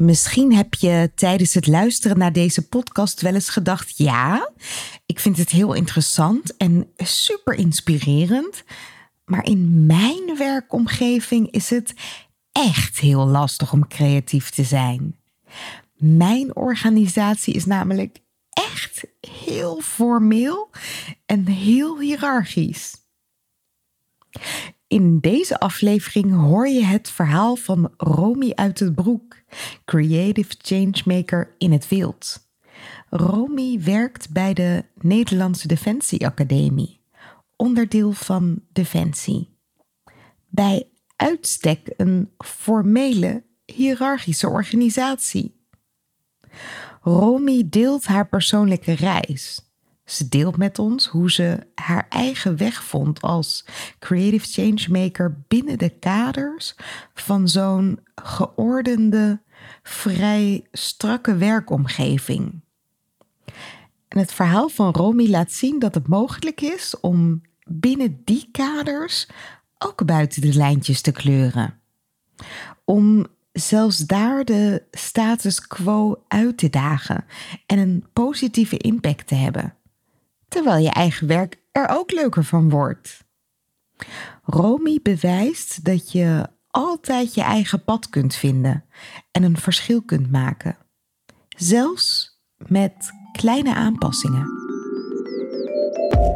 Misschien heb je tijdens het luisteren naar deze podcast wel eens gedacht: ja, ik vind het heel interessant en super inspirerend. Maar in mijn werkomgeving is het echt heel lastig om creatief te zijn. Mijn organisatie is namelijk echt heel formeel en heel hiërarchisch. In deze aflevering hoor je het verhaal van Romy uit het Broek, Creative Changemaker in het wild. Romy werkt bij de Nederlandse Defensie Academie, onderdeel van Defensie. Bij uitstek een formele, hiërarchische organisatie. Romy deelt haar persoonlijke reis ze deelt met ons hoe ze haar eigen weg vond als creative changemaker binnen de kaders van zo'n geordende, vrij strakke werkomgeving. En het verhaal van Romy laat zien dat het mogelijk is om binnen die kaders ook buiten de lijntjes te kleuren. Om zelfs daar de status quo uit te dagen en een positieve impact te hebben terwijl je eigen werk er ook leuker van wordt. Romy bewijst dat je altijd je eigen pad kunt vinden en een verschil kunt maken, zelfs met kleine aanpassingen.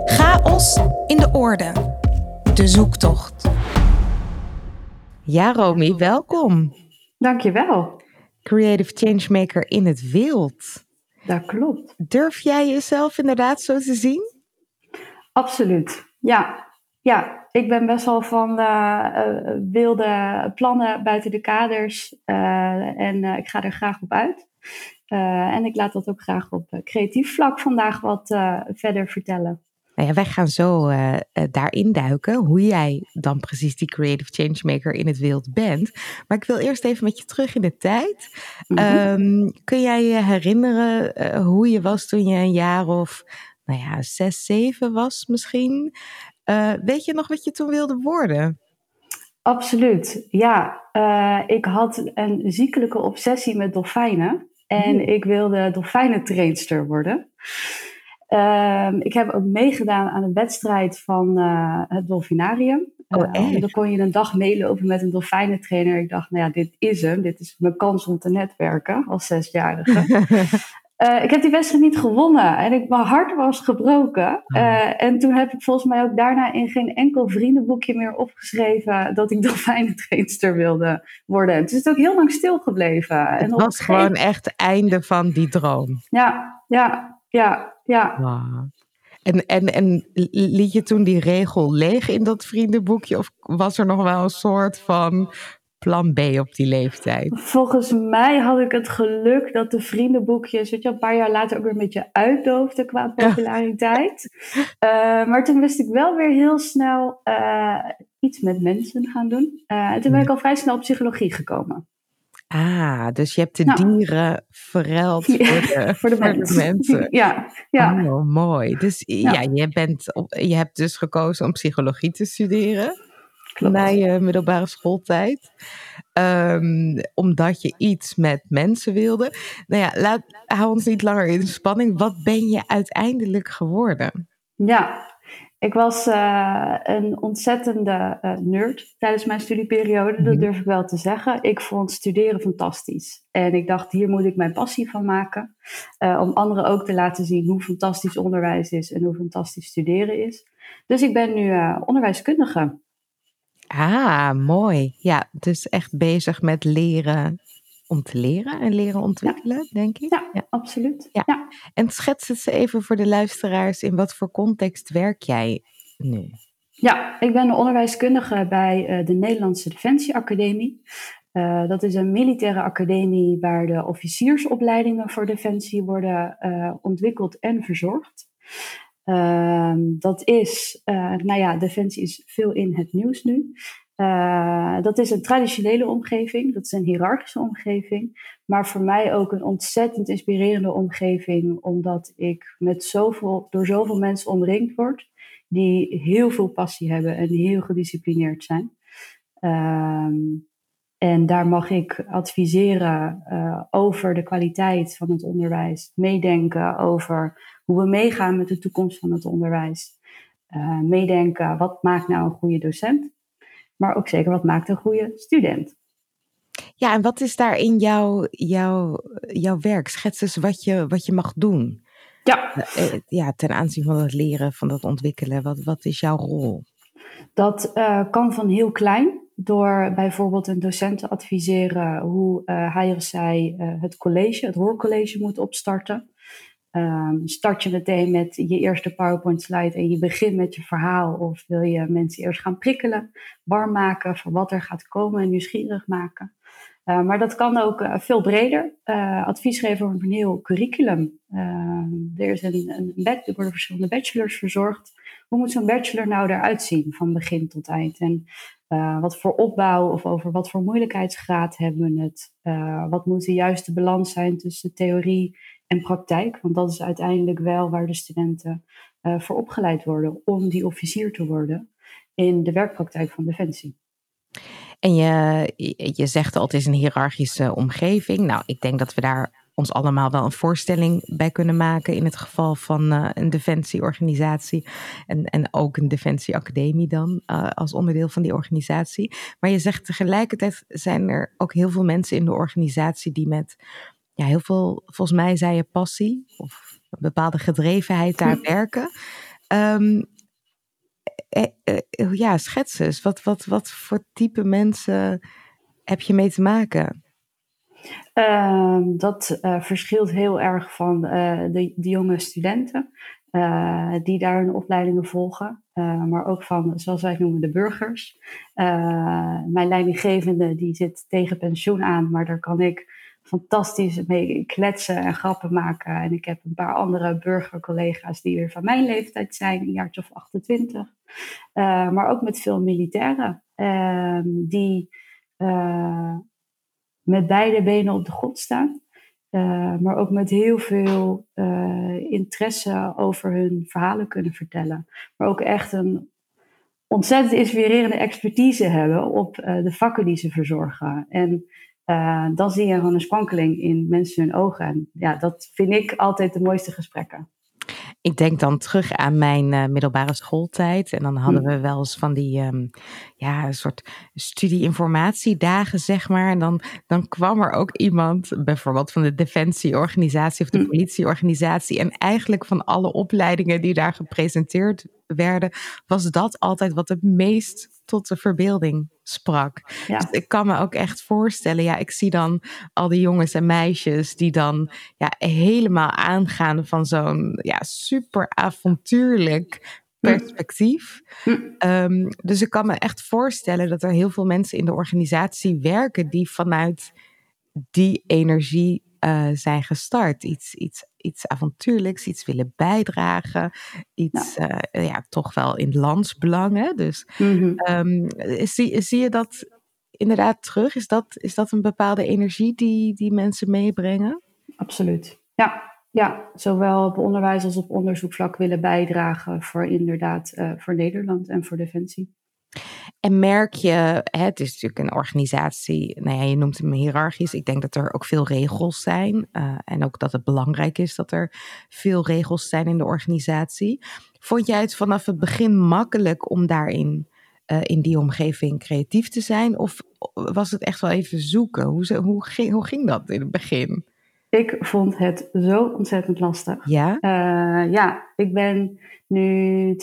Chaos in de orde. De zoektocht. Ja, Romy, welkom. Dankjewel. Creative Changemaker in het wild. Dat klopt. Durf jij jezelf inderdaad zo te zien? Absoluut. Ja, ja, ik ben best wel van uh, wilde plannen buiten de kaders uh, en ik ga er graag op uit. en ik laat dat ook graag op creatief vlak vandaag wat verder vertellen. Nou ja, wij gaan zo uh, daarin duiken, hoe jij dan precies die creative changemaker in het wild bent. Maar ik wil eerst even met je terug in de tijd. Mm kun jij je herinneren uh, hoe je was toen je een jaar of, nou ja, zes, zeven was misschien? weet je nog wat je toen wilde worden? Absoluut, ja. ik had een ziekelijke obsessie met dolfijnen. En mm. ik wilde dolfijnentrainster worden. Um, ik heb ook meegedaan aan een wedstrijd van uh, het Dolfinarium. Oh, uh, dan kon je een dag meelopen met een dolfijnentrainer. Ik dacht, nou ja, dit is hem. Dit is mijn kans om te netwerken als zesjarige. uh, ik heb die wedstrijd niet gewonnen en ik, mijn hart was gebroken. Oh. en toen heb ik volgens mij ook daarna in geen enkel vriendenboekje meer opgeschreven dat ik dolfijnentrainster wilde worden. Het is ook heel lang stilgebleven. Het en was gewoon echt het einde van die droom. Ja, ja, ja ja. En, en, en liet je toen die regel leeg in dat vriendenboekje? Of was er nog wel een soort van plan B op die leeftijd? Volgens mij had ik het geluk dat de vriendenboekjes, weet je, een paar jaar later ook weer een beetje uitdoofden qua populariteit. Eh, maar toen wist ik wel weer heel snel uh, iets met mensen gaan doen. Uh, en toen ben ik al vrij snel op psychologie gekomen. Ah, dus je hebt de dieren verruild voor de, voor de, mensen. Ja, ja. Oh, mooi. Dus ja, je, bent je hebt dus gekozen om psychologie te studeren. Klopt. Na je middelbare schooltijd. Um, omdat je iets met mensen wilde. Nou ja, laat, hou ons niet langer in spanning. Wat ben je uiteindelijk geworden? Ja, ik was uh, een ontzettende uh, nerd tijdens mijn studieperiode, dat mhm. durf ik wel te zeggen. Ik vond studeren fantastisch. En ik dacht, hier moet ik mijn passie van maken. Uh, om anderen ook te laten zien hoe fantastisch onderwijs is en hoe fantastisch studeren is. Dus ik ben nu onderwijskundige. Ah, mooi. Ja, dus echt bezig met leren om te leren en leren ontwikkelen, denk ik. Ja, ja. absoluut. Ja. En schets het even voor de luisteraars. In wat voor context werk jij nu? Ja, ik ben de onderwijskundige bij uh, de Nederlandse Defensieacademie. Uh, dat is een militaire academie waar de officiersopleidingen voor defensie worden uh, ontwikkeld en verzorgd. Ehm, dat is, nou ja, defensie is veel in het nieuws nu. Uh, dat is een traditionele omgeving, dat is een hiërarchische omgeving, maar voor mij ook een ontzettend inspirerende omgeving, omdat ik met zoveel, door zoveel mensen omringd word die heel veel passie hebben en heel gedisciplineerd zijn. Uh, en daar mag ik adviseren uh, over de kwaliteit van het onderwijs, meedenken over hoe we meegaan met de toekomst van het onderwijs, uh, meedenken wat maakt nou een goede docent maar ook zeker wat maakt een goede student. Ja, en wat is daar in jouw, jouw, jouw werk? Schets eens wat je, wat je mag doen. Ja. Eh, eh, ja, ten aanzien van het leren, van het ontwikkelen. Wat, wat is jouw rol? Dat uh, kan van heel klein, door bijvoorbeeld een docent te adviseren hoe uh, hij of zij uh, het college, het hoorcollege moet opstarten. Um, start je meteen met je eerste PowerPoint slide en je begint met je verhaal? Of wil je mensen eerst gaan prikkelen, warm maken voor wat er gaat komen en nieuwsgierig maken? Uh, maar dat kan ook uh, veel breder. Uh, advies geven over een heel curriculum. Ehm, er, is een, een bed, er worden verschillende bachelors verzorgd. Hoe moet zo'n bachelor nou eruit zien van begin tot eind? En wat voor opbouw of over wat voor moeilijkheidsgraad hebben we het? wat moet de juiste balans zijn tussen theorie praktijk. Want dat is uiteindelijk wel waar de studenten uh, voor opgeleid worden om die officier te worden in de werkpraktijk van Defensie. En je, je zegt al, het is een hiërarchische omgeving. Nou, ik denk dat we daar ons allemaal wel een voorstelling bij kunnen maken in het geval van uh, een defensieorganisatie en, en ook een defensieacademie dan uh, als onderdeel van die organisatie. Maar je zegt tegelijkertijd zijn er ook heel veel mensen in de organisatie die met ja, heel veel, volgens mij zei je passie of een bepaalde gedrevenheid daar werken. Um, eh, eh, ja, schets eens. Wat, wat, wat voor type mensen heb je mee te maken? Uh, dat uh, verschilt heel erg van uh, de, de, jonge studenten die daar hun opleidingen volgen, maar ook van, zoals wij noemen, de burgers. mijn leidinggevende die zit tegen pensioen aan, maar daar kan ik fantastisch mee kletsen en grappen maken. En ik heb een paar andere burgercollega's die weer van mijn leeftijd zijn, een jaartje of 28. Uh, maar ook met veel militairen uh, die uh, met beide benen op de grond staan. Uh, maar ook met heel veel interesse over hun verhalen kunnen vertellen. Maar ook echt een ontzettend inspirerende expertise hebben op de vakken die ze verzorgen. En uh, dan zie je gewoon een sprankeling in mensen hun ogen. En ja, dat vind ik altijd de mooiste gesprekken. Ik denk dan terug aan mijn uh, middelbare schooltijd. En dan hadden hm. we wel eens van die, um, ja, een soort studie-informatiedagen, zeg maar. En dan, dan kwam er ook iemand, bijvoorbeeld van de defensieorganisatie of de hm. politieorganisatie. En eigenlijk van alle opleidingen die daar gepresenteerd werden, was dat altijd wat het meest tot de verbeelding sprak. Dus ik kan me ook echt voorstellen, ja, ik zie dan al die jongens en meisjes die dan ja, helemaal aangaan van zo'n ja, super avontuurlijk perspectief. Um, dus ik kan me echt voorstellen dat er heel veel mensen in de organisatie werken die vanuit die energie uh, zijn gestart. Iets, iets, iets avontuurlijks, iets willen bijdragen. Iets ja. Uh, ja toch wel in landsbelang. Hè? Dus mm -hmm. um, zie, zie je dat inderdaad terug? Is dat, is dat een bepaalde energie die, die mensen meebrengen? Absoluut. Ja, ja, zowel op onderwijs als op onderzoekvlak willen bijdragen voor inderdaad uh, voor Nederland en voor Defensie. En merk je, het is natuurlijk een organisatie, nou ja, je noemt hem hiërarchisch. Ik denk dat er ook veel regels zijn. Uh, en ook dat het belangrijk is dat er veel regels zijn in de organisatie. Vond jij het vanaf het begin makkelijk om daarin, uh, in die omgeving, creatief te zijn? Of was het echt wel even zoeken? Hoe, hoe, ging, hoe ging dat in het begin? Ik vond het zo ontzettend lastig. Ja? Uh, ja, ik ben nu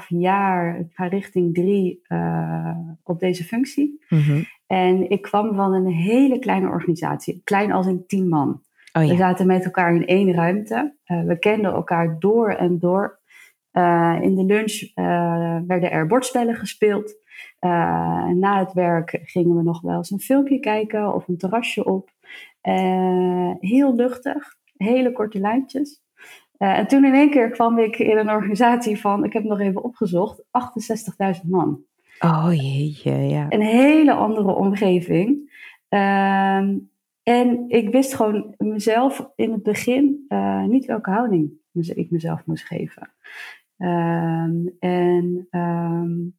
2,5 jaar, ik ga richting drie uh, op deze functie. Mm -hmm. En ik kwam van een hele kleine organisatie, klein als in tien man. Oh, ja. We zaten met elkaar in één ruimte. Uh, we kenden elkaar door en door. in de lunch werden er bordspellen gespeeld. na het werk gingen we nog wel eens een filmpje kijken of een terrasje op. Uh, heel luchtig, hele korte lijntjes. Uh, en toen in één keer kwam ik in een organisatie van, ik heb het nog even opgezocht, 68.000 man. Oh jeetje, ja. Een hele andere omgeving. Uh, en ik wist gewoon mezelf in het begin uh, niet welke houding ik mezelf moest geven. Ehm, en um,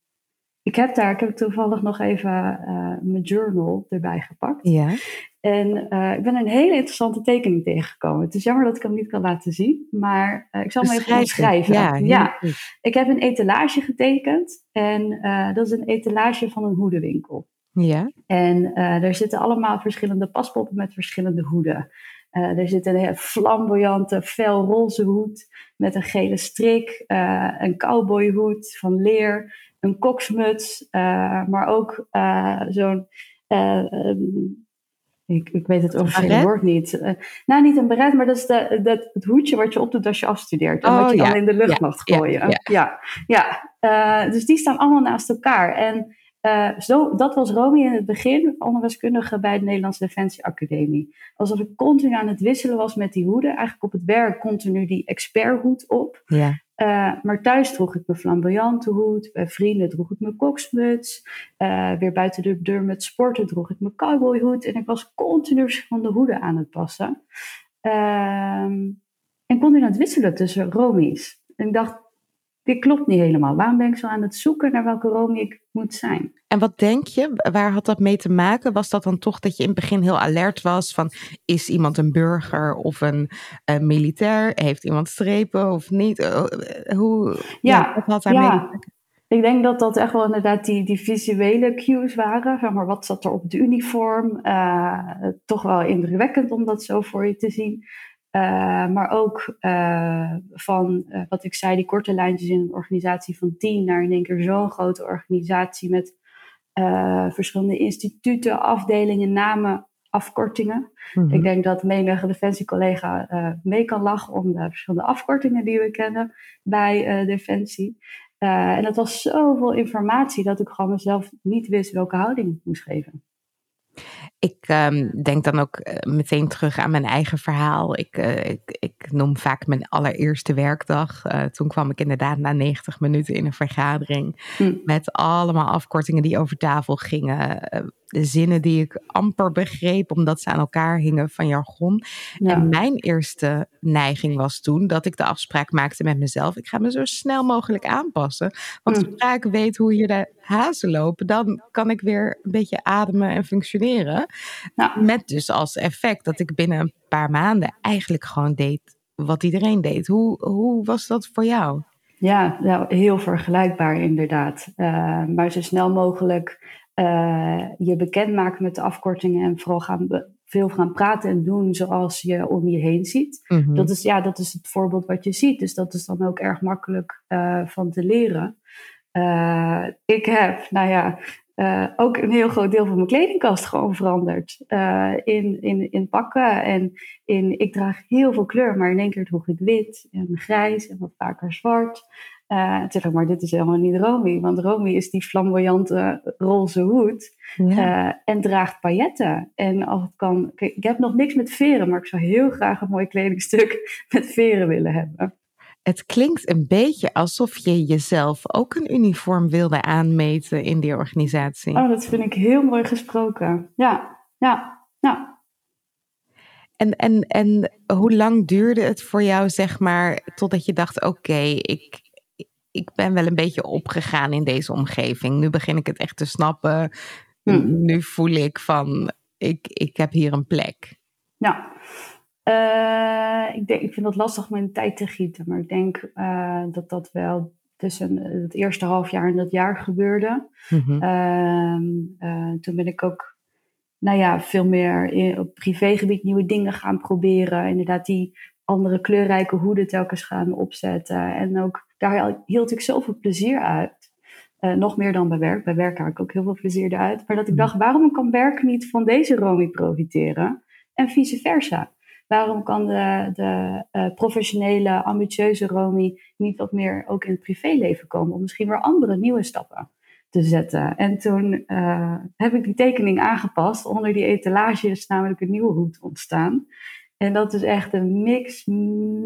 ik heb daar, ik heb toevallig nog even uh, mijn journal erbij gepakt. Ja. En uh, ik ben een hele interessante tekening tegengekomen. Het is jammer dat ik hem niet kan laten zien, maar uh, ik zal hem even beschrijven. Ja, ja. ik heb een etalage getekend en dat is een etalage van een hoedenwinkel. Ja. En er zitten allemaal verschillende paspoppen met verschillende hoeden. er zit een flamboyante, felroze hoed met een gele strik, een cowboyhoed van leer, een koksmuts, maar ook zo'n. Um, ik, ik weet het officiële woord niet. nou, niet een beret, maar dat is de, dat, het hoedje wat je opdoet als je afstudeert. En oh, wat je ja. dan in de lucht ja. mag gooien. Ja, ja. ja. ja. dus die staan allemaal naast elkaar. En zo, dat was Romy in het begin, onderwijskundige bij de Nederlandse Defensie Academie. Alsof ik continu aan het wisselen was met die hoeden. Eigenlijk op het werk continu die experthoed op. Ja. Uh, maar thuis droeg ik mijn flamboyante hoed. Bij vrienden droeg ik mijn koksmuts. Uh, weer buiten de deur met sporten droeg ik mijn cowboyhoed. En ik was continu verschillende hoeden aan het passen. Uh, en continu aan het wisselen tussen Romies. En ik dacht, dit klopt niet helemaal. Waarom ben ik zo aan het zoeken naar welke Romy ik moet zijn? En wat denk je, waar had dat mee te maken? Was dat dan toch dat je in het begin heel alert was van is iemand een burger of een militair? Heeft iemand strepen of niet? Uh, hoe, ja, wat had ja. te maken? Ik denk dat dat echt wel inderdaad die, die visuele cues waren. Zeg maar, wat zat er op het uniform? Uh, toch wel indrukwekkend om dat zo voor je te zien. Uh, maar ook uh, van uh, wat ik zei, die korte lijntjes in een organisatie van tien naar in één keer zo'n grote organisatie met verschillende instituten, afdelingen, namen, afkortingen. Mhm. Ik denk dat menige defensiecollega mee kan lachen om de verschillende afkortingen die we kennen bij Defensie. en dat was zoveel informatie dat ik gewoon mezelf niet wist welke houding ik moest geven. Ik um, denk dan ook uh, meteen terug aan mijn eigen verhaal. Ik, uh, ik, ik, noem vaak mijn allereerste werkdag. Uh, toen kwam ik inderdaad na 90 minuten in een vergadering. Hm. Met allemaal afkortingen die over tafel gingen. De zinnen die ik amper begreep, omdat ze aan elkaar hingen van jargon. Ja. En mijn eerste neiging was toen dat ik de afspraak maakte met mezelf. Ik ga me zo snel mogelijk aanpassen. Want Hm. zodra ik weet hoe hier de hazen lopen, dan kan ik weer een beetje ademen en functioneren. Ja. Met dus als effect dat ik binnen een paar maanden eigenlijk gewoon deed wat iedereen deed. Hoe, hoe was dat voor jou? Ja, nou, heel vergelijkbaar inderdaad. Uh, maar zo snel mogelijk uh, je bekendmaken met de afkortingen en vooral gaan veel gaan praten en doen zoals je om je heen ziet. Mm -hmm. Dat, is, ja, dat is het voorbeeld wat je ziet. Dus dat is dan ook erg makkelijk uh, van te leren. Uh, ik heb, nou ja, uh, ook een heel groot deel van mijn kledingkast gewoon veranderd. Uh, in, in, in pakken en in, ik draag heel veel kleur, maar in één keer droeg ik wit en grijs en wat vaker zwart. Uh, toen ik, maar dit is helemaal niet Romy, want Romy is die flamboyante roze hoed ja. en draagt pailletten. En als het kan, ik heb nog niks met veren, maar ik zou heel graag een mooi kledingstuk met veren willen hebben. Het klinkt een beetje alsof je jezelf ook een uniform wilde aanmeten in die organisatie. Oh, dat vind ik heel mooi gesproken. Ja, ja, ja. En, en, en hoe lang duurde het voor jou, zeg maar, totdat je dacht: oké, ik, ik ben wel een beetje opgegaan in deze omgeving. Nu begin ik het echt te snappen. Hm. Nu voel ik van: ik, ik heb hier een plek. Ja, uh, ik, denk, ik vind het lastig om in de tijd te gieten, maar ik denk uh, dat dat wel tussen het eerste half jaar en dat jaar gebeurde. Mm uh, toen ben ik ook, nou ja, veel meer in, op privégebied nieuwe dingen gaan proberen. Inderdaad, die andere kleurrijke hoeden telkens gaan opzetten. En ook daar hield ik zoveel plezier uit. Uh, nog meer dan bij werk. Bij werk haal ik ook heel veel plezier eruit. Maar dat ik mhm. dacht, waarom kan werk niet van deze Romy profiteren? En vice versa. Waarom kan de, de uh, professionele, ambitieuze Romy niet wat meer ook in het privéleven komen? Om misschien weer andere nieuwe stappen te zetten. En toen uh, heb ik die tekening aangepast. Onder die etalage is namelijk een nieuwe hoed ontstaan. En dat is echt een mix,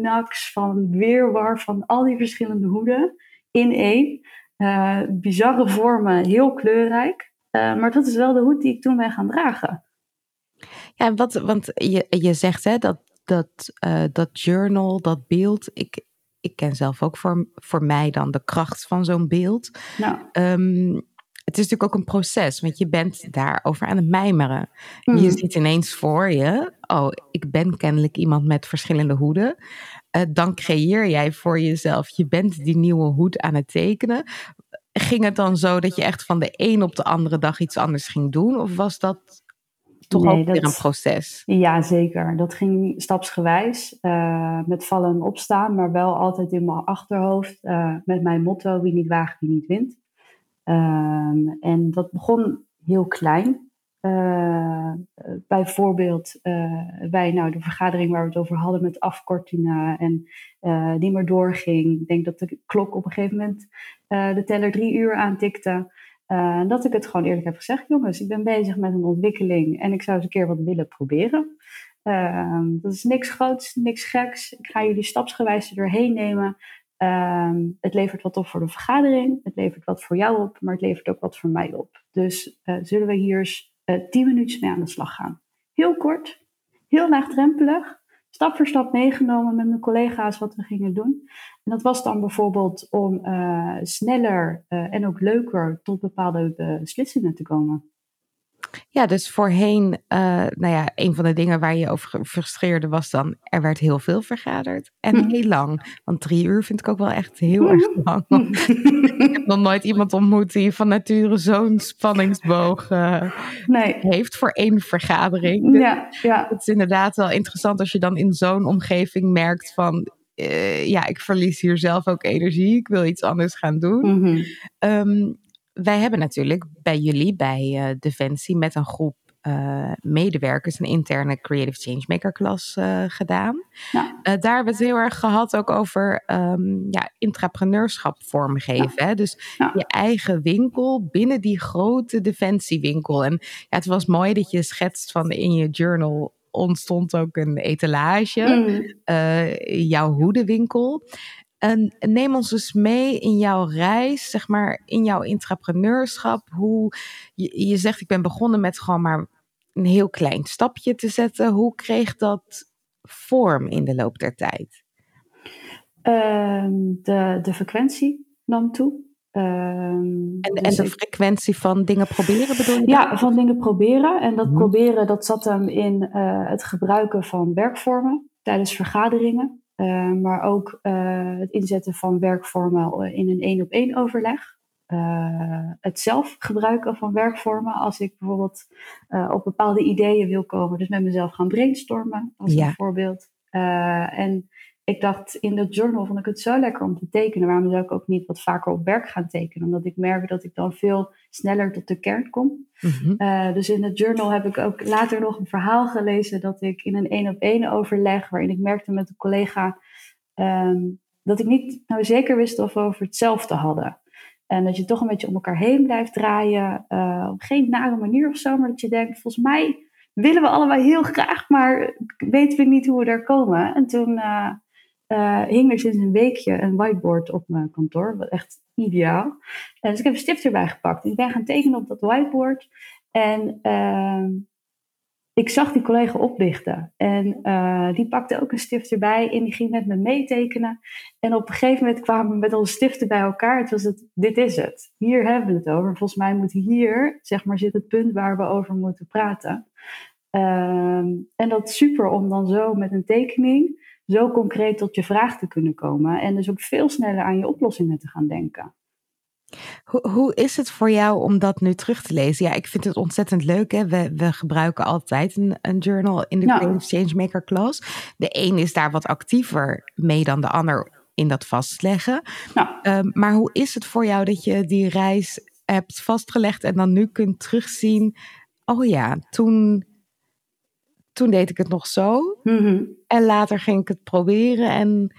nax van weerwar van al die verschillende hoeden in één. Uh, bizarre vormen, heel kleurrijk. maar dat is wel de hoed die ik toen ben gaan dragen. Ja, wat, want je, je zegt hè, dat, dat, uh, dat journal, dat beeld. Ik, ik ken zelf ook voor, voor mij dan de kracht van zo'n beeld. Nou. Um, het is natuurlijk ook een proces, want je bent daarover aan het mijmeren. Je mm. ziet ineens voor je, oh, ik ben kennelijk iemand met verschillende hoeden. Uh, dan creëer jij voor jezelf, je bent die nieuwe hoed aan het tekenen. Ging het dan zo dat je echt van de een op de andere dag iets anders ging doen? Of was dat toch ook weer een proces. Ja, zeker. Dat ging stapsgewijs, uh, met vallen en opstaan, maar wel altijd in mijn achterhoofd uh, met mijn motto: wie niet waagt, wie niet wint. Uh, en dat begon heel klein. Uh, bijvoorbeeld bij nou, de vergadering waar we het over hadden met afkortingen en die maar doorging. Ik denk dat de klok op een gegeven moment de teller drie uur aantikte. Uh, dat ik het gewoon eerlijk heb gezegd, jongens, ik ben bezig met een ontwikkeling en ik zou eens een keer wat willen proberen. Uh, dat is niks groots, niks geks. Ik ga jullie stapsgewijs er doorheen nemen. Uh, het levert wat op voor de vergadering, het levert wat voor jou op, maar het levert ook wat voor mij op. Dus zullen we hier eens tien minuutjes mee aan de slag gaan. Heel kort, heel laagdrempelig, stap voor stap meegenomen met mijn collega's wat we gingen doen. En dat was dan bijvoorbeeld om uh, sneller uh, en ook leuker tot bepaalde beslissingen te komen. Ja, dus voorheen, uh, nou ja, een van de dingen waar je over frustreerde was dan, er werd heel veel vergaderd en hm. heel lang. Want drie uur vind ik ook wel echt heel erg lang. ik heb nog nooit iemand ontmoet die van nature zo'n spanningsboog uh, nee. heeft voor één vergadering. Dus ja, ja. Het is inderdaad wel interessant als je dan in zo'n omgeving merkt van, uh, ja, ik verlies hier zelf ook energie. Ik wil iets anders gaan doen. Mm -hmm. um, wij hebben natuurlijk bij jullie, bij uh, Defensie, met een groep uh, medewerkers een interne Creative Changemaker klas uh, gedaan. Ja. daar hebben we het heel erg gehad ook over um, ja, intrapreneurschap vormgeven. Ja. Hè? Dus ja. je eigen winkel binnen die grote defensiewinkel. En ja, het was mooi dat je schetst van in je journal ontstond ook een etalage, mm. jouw hoedenwinkel. En neem ons dus mee in jouw reis, zeg maar, in jouw intrapreneurschap. Hoe je, je zegt, ik ben begonnen met gewoon maar een heel klein stapje te zetten. Hoe kreeg dat vorm in de loop der tijd? Uh, de, de frequentie nam toe. Uh, en, dus en de frequentie van dingen proberen bedoel je? Ja, van dingen proberen. En dat mhm. proberen dat zat hem in uh, het gebruiken van werkvormen tijdens vergaderingen. Uh, maar ook uh, het inzetten van werkvormen in een één op één overleg. Uh, het zelf gebruiken van werkvormen als ik bijvoorbeeld op bepaalde ideeën wil komen. Dus met mezelf gaan brainstormen als ja. een voorbeeld. en ik dacht in dat journal vond ik het zo lekker om te tekenen. Waarom zou ik ook niet wat vaker op werk gaan tekenen? Omdat ik merk dat ik dan veel sneller tot de kern kom. Mm-hmm. uh, dus in het journal heb ik ook later nog een verhaal gelezen dat ik in een één op één overleg, waarin ik merkte met een collega um, dat ik niet nou zeker wist of we over hetzelfde hadden. En dat je toch een beetje om elkaar heen blijft draaien. Uh, op geen nare manier of zo, maar dat je denkt, volgens mij willen we allebei heel graag, maar weten we niet hoe we daar komen. En toen uh, hing er sinds een weekje een whiteboard op mijn kantoor. Wat echt ideaal. dus ik heb een stift erbij gepakt. Ik ben gaan tekenen op dat whiteboard. En ehm, ik zag die collega oplichten. En uh, die pakte ook een stift erbij en die ging met me meetekenen. En op een gegeven moment kwamen we met onze stiften bij elkaar. Het was het, dit is het. Hier hebben we het over. Volgens mij moet hier, zeg maar, zit het punt waar we over moeten praten. Ehm, en dat is super om dan zo met een tekening zo concreet tot je vraag te kunnen komen. En dus ook veel sneller aan je oplossingen te gaan denken. Hoe, hoe is het voor jou om dat nu terug te lezen? Ja, ik vind het ontzettend leuk. Hè? We, we gebruiken altijd een, een journal in de ja. Creative Changemaker Class. De een is daar wat actiever mee dan de ander in dat vastleggen. Um, maar hoe is het voor jou dat je die reis hebt vastgelegd en dan nu kunt terugzien? Oh ja, toen, toen deed ik het nog zo. Mm En later ging ik het proberen en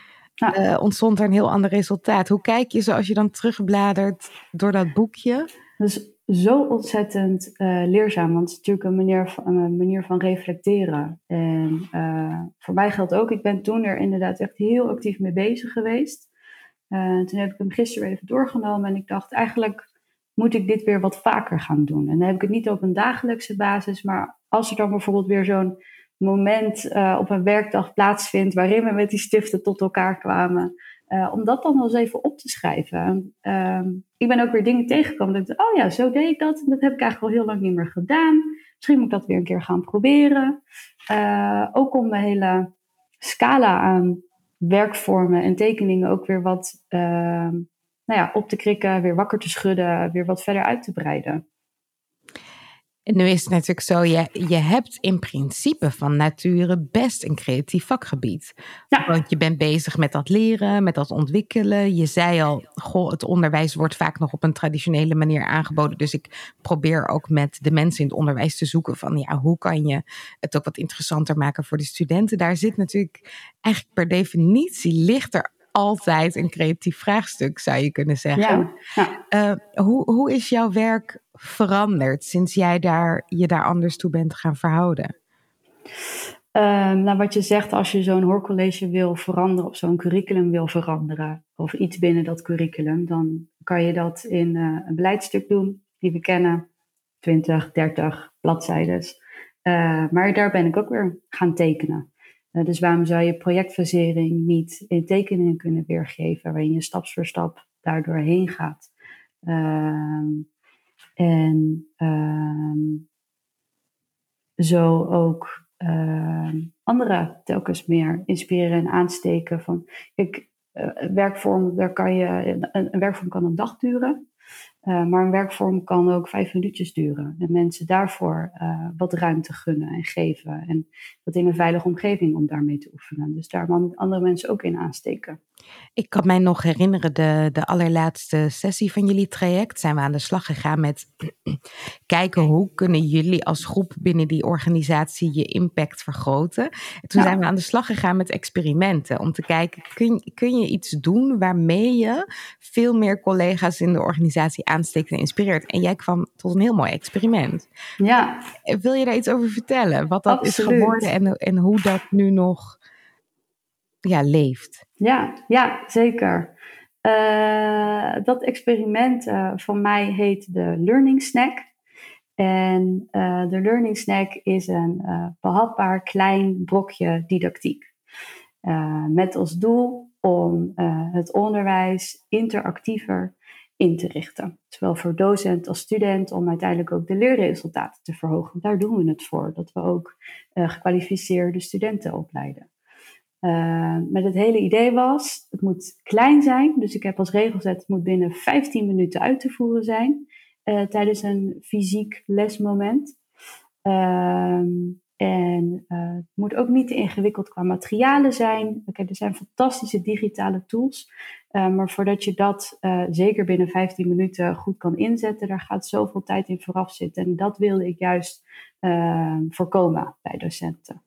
uh, ontstond er een heel ander resultaat. Hoe kijk je zo als je dan terugbladert door dat boekje? Dat is zo ontzettend uh, leerzaam, want het is natuurlijk een manier van, een manier van reflecteren. En uh, voor mij geldt ook, ik ben toen er inderdaad echt heel actief mee bezig geweest. toen heb ik hem gisteren even doorgenomen en ik dacht eigenlijk moet ik dit weer wat vaker gaan doen. En dan heb ik het niet op een dagelijkse basis, maar als er dan bijvoorbeeld weer zo'n moment uh, op een werkdag plaatsvindt waarin we met die stiften tot elkaar kwamen. Uh, om dat dan wel eens even op te schrijven. Uh, ik ben ook weer dingen tegengekomen dat ik oh ja, zo deed ik dat. Dat heb ik eigenlijk al heel lang niet meer gedaan. Misschien moet ik dat weer een keer gaan proberen. Uh, ook om de hele scala aan werkvormen en tekeningen ook weer wat ehm, nou ja, op te krikken, weer wakker te schudden, weer wat verder uit te breiden. En nu is het natuurlijk zo, je, je hebt in principe van nature best een creatief vakgebied. Ja. Want je bent bezig met dat leren, met dat ontwikkelen. Je zei al, goh, het onderwijs wordt vaak nog op een traditionele manier aangeboden. Dus ik probeer ook met de mensen in het onderwijs te zoeken van, ja, hoe kan je het ook wat interessanter maken voor de studenten? Daar zit natuurlijk eigenlijk per definitie ligt er altijd een creatief vraagstuk, zou je kunnen zeggen. Ja, uh, hoe, hoe is jouw werk veranderd sinds jij daar, je daar anders toe bent gaan verhouden? Um, nou, wat je zegt, als je zo'n hoorcollege wil veranderen of zo'n curriculum wil veranderen, of iets binnen dat curriculum, dan kan je dat in uh, een beleidstuk doen, die we kennen, 20, 30 bladzijden. Uh, maar daar ben ik ook weer gaan tekenen. Uh, dus waarom zou je projectfasering niet in tekeningen kunnen weergeven, waarin je stap voor stap daardoor heen gaat? Ehm, en um, zo ook uh, anderen telkens meer inspireren en aansteken. Van, kijk, uh, werkvorm, daar kan je, een, een, werkvorm kan een dag duren. Uh, maar een werkvorm kan ook vijf minuutjes duren. En mensen daarvoor uh, wat ruimte gunnen en geven. En dat in een veilige omgeving om daarmee te oefenen. Dus daar andere mensen ook in aansteken. Ik kan mij nog herinneren, de, de allerlaatste sessie van jullie traject zijn we aan de slag gegaan met kijken hoe kunnen jullie als groep binnen die organisatie je impact vergroten. En toen zijn we aan de slag gegaan met experimenten om te kijken, kun, kun je iets doen waarmee je veel meer collega's in de organisatie aansteekt en inspireert. En jij kwam tot een heel mooi experiment. Ja. Wil je daar iets over vertellen? Wat dat is geworden en, en hoe dat nu nog ja, leeft? Ja, ja zeker. Uh, dat experiment uh, van mij heet de Learning Snack. En uh, de Learning Snack is een behapbaar klein brokje didactiek. met als doel om het onderwijs interactiever in te richten. Zowel voor docent als student, om uiteindelijk ook de leerresultaten te verhogen. Daar doen we het voor, dat we ook gekwalificeerde studenten opleiden. Uh, met het hele idee was, het moet klein zijn. Dus ik heb als regel gezet, het moet binnen 15 minuten uit te voeren zijn. Uh, tijdens een fysiek lesmoment. Ehm, en uh, het moet ook niet te ingewikkeld qua materialen zijn. Okay, er zijn fantastische digitale tools. Uh, maar voordat je dat zeker binnen 15 minuten goed kan inzetten, daar gaat zoveel tijd in vooraf zitten. En dat wilde ik juist voorkomen bij docenten.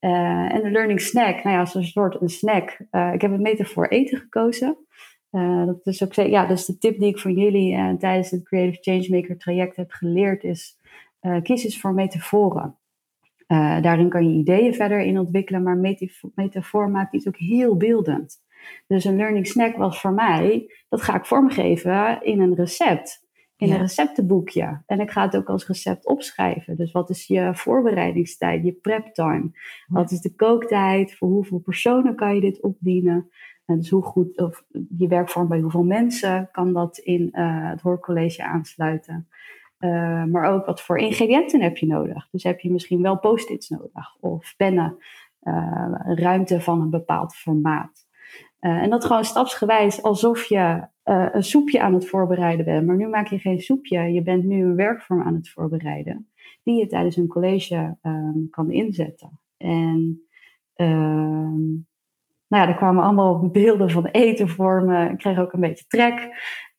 En de learning snack, nou ja, als een soort een snack. ik heb een metafoor eten gekozen. dat is ook ja, dat is de tip die ik voor jullie tijdens het Creative Changemaker traject heb geleerd, is kies eens voor metaforen. daarin kan je ideeën verder in ontwikkelen, maar metafoor maakt iets ook heel beeldend. Dus een learning snack was voor mij, dat ga ik vormgeven in een recept in een receptenboekje. En ik ga het ook als recept opschrijven. Dus wat is je voorbereidingstijd, je prep time? Wat is de kooktijd? Voor hoeveel personen kan je dit opdienen? En dus hoe goed, of je werkvorm bij hoeveel mensen kan dat in uh, het hoorcollege aansluiten? Uh, maar ook wat voor ingrediënten heb je nodig? Dus heb je misschien wel post-its nodig of pennen, uh, ruimte van een bepaald formaat. En dat gewoon stapsgewijs alsof je uh, een soepje aan het voorbereiden bent. Maar nu maak je geen soepje, je bent nu een werkvorm aan het voorbereiden. Die je tijdens een college um, kan inzetten. En um, nou ja, er kwamen allemaal beelden van eten voor me. Ik kreeg ook een beetje trek.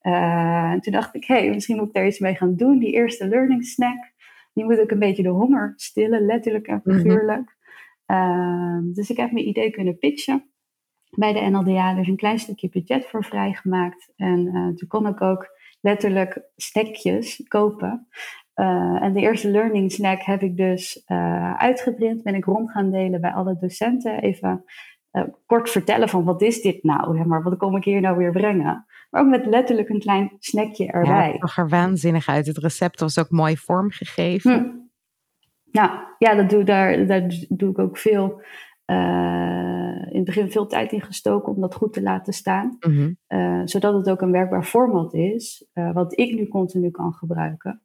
Uh, en toen dacht ik, hé, hey, misschien moet ik daar iets mee gaan doen. Die eerste learning snack, die moet ook een beetje de honger stillen, letterlijk en mhm. figuurlijk. Mm -hmm. uh, dus ik heb mijn idee kunnen pitchen bij de NLDA dus een klein stukje budget voor vrijgemaakt. En uh, toen kon ik ook letterlijk stekjes kopen. Uh, en de eerste learning snack heb ik dus uh, uitgeprint. Ben ik rond gaan delen bij alle docenten. Even kort vertellen van wat is dit nou? Zeg maar, wat kom ik hier nou weer brengen? Maar ook met letterlijk een klein snackje erbij. Ja, het zag er waanzinnig uit. Het recept was ook mooi vormgegeven. Hm. Ja, ja dat doe, daar, daar doe ik ook veel in het begin veel tijd in gestoken om dat goed te laten staan. Mm zodat het ook een werkbaar format is, uh, wat ik nu continu kan gebruiken.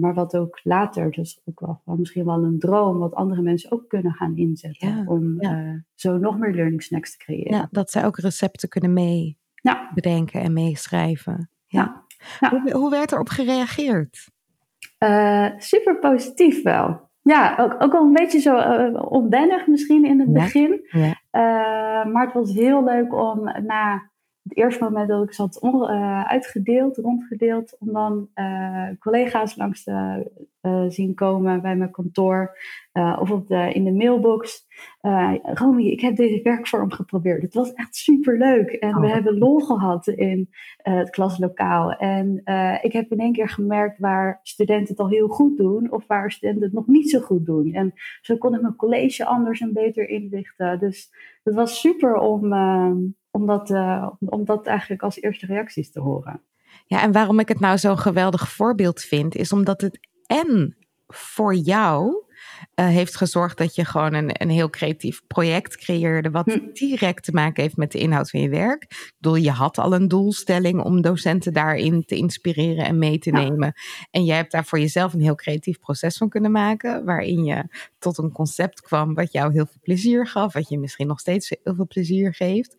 maar wat ook later, dus ook wel, wel, misschien wel een droom, wat andere mensen ook kunnen gaan inzetten. om zo nog meer learning snacks te creëren. Ja, dat zij ook recepten kunnen mee bedenken en meeschrijven. Ja. Hoe, hoe werd erop gereageerd? super positief wel. Ja, ook, ook wel een beetje zo uh, onwennig misschien in het begin. Ja. Uh, maar het was heel leuk om na het eerste moment dat ik zat uh, uitgedeeld, rondgedeeld, om dan collega's langs te zien komen bij mijn kantoor of op de, in de mailbox. Romy, ik heb deze werkvorm geprobeerd. Het was echt super leuk en we oh. hebben lol gehad in het klaslokaal. En ik heb in één keer gemerkt waar studenten het al heel goed doen of waar studenten het nog niet zo goed doen. En zo kon ik mijn college anders en beter inrichten. Dus het was super om om dat, uh, om dat eigenlijk als eerste reacties te horen. Ja, en waarom ik het nou zo'n geweldig voorbeeld vind, is omdat het en voor jou uh, heeft gezorgd dat je gewoon een, een heel creatief project creëerde, wat hm. direct te maken heeft met de inhoud van je werk. Ik bedoel, je had al een doelstelling om docenten daarin te inspireren en mee te nemen. En jij hebt daar voor jezelf een heel creatief proces van kunnen maken, waarin je tot een concept kwam wat jou heel veel plezier gaf, wat je misschien nog steeds heel veel plezier geeft.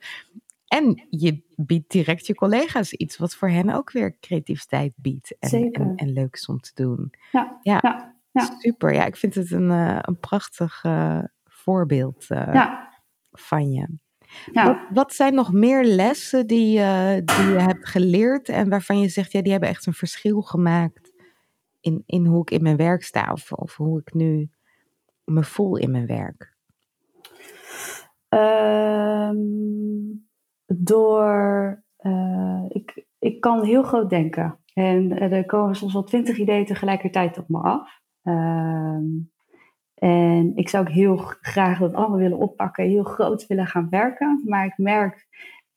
En je biedt direct je collega's iets wat voor hen ook weer creativiteit biedt. En, en, en, leuk is om te doen. Ja, ja, ja, super. Ja, ik vind het een, uh, een prachtig uh, voorbeeld uh, van je. Wat, wat, zijn nog meer lessen die, die je hebt geleerd en waarvan je zegt, ja, die hebben echt een verschil gemaakt in, in hoe ik in mijn werk sta of, of hoe ik nu me voel in mijn werk? Um door. Uh, ik, ik kan heel groot denken. En er komen soms wel twintig ideeën tegelijkertijd op me af. Uh, en ik zou ook heel graag dat allemaal willen oppakken, heel groot willen gaan werken. Maar ik merk,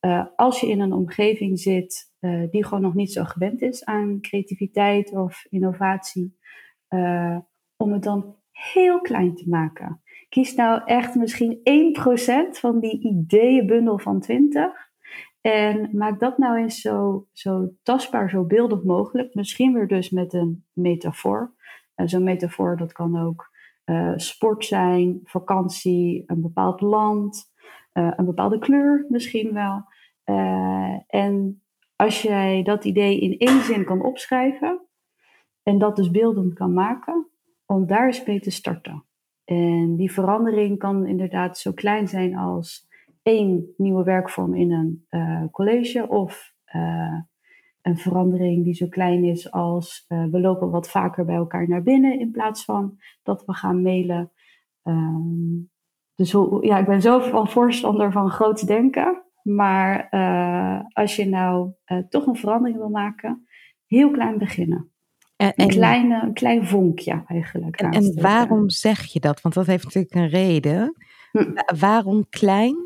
uh, als je in een omgeving zit die gewoon nog niet zo gewend is aan creativiteit of innovatie, om het dan heel klein te maken. Kies nou echt misschien 1% van die ideeënbundel van 20. En maak dat nou eens zo, zo tastbaar, zo beeldig mogelijk. Misschien weer dus met een metafoor. Uh, Zo'n metafoor, dat kan ook uh, sport zijn, vakantie, een bepaald land, uh, een bepaalde kleur misschien wel. en als jij dat idee in één zin kan opschrijven en dat dus beeldend kan maken, om daar eens mee te starten. En die verandering kan inderdaad zo klein zijn als één nieuwe werkvorm in een uh, college of uh, een verandering die zo klein is als uh, we lopen wat vaker bij elkaar naar binnen in plaats van dat we gaan mailen. Um, dus ja, ik ben zo van voorstander van groot denken. Maar als je nou toch een verandering wil maken, heel klein beginnen. En, een, kleine, een klein vonkje eigenlijk. En, en waarom zeg je dat? Want dat heeft natuurlijk een reden. Hm. Waarom klein?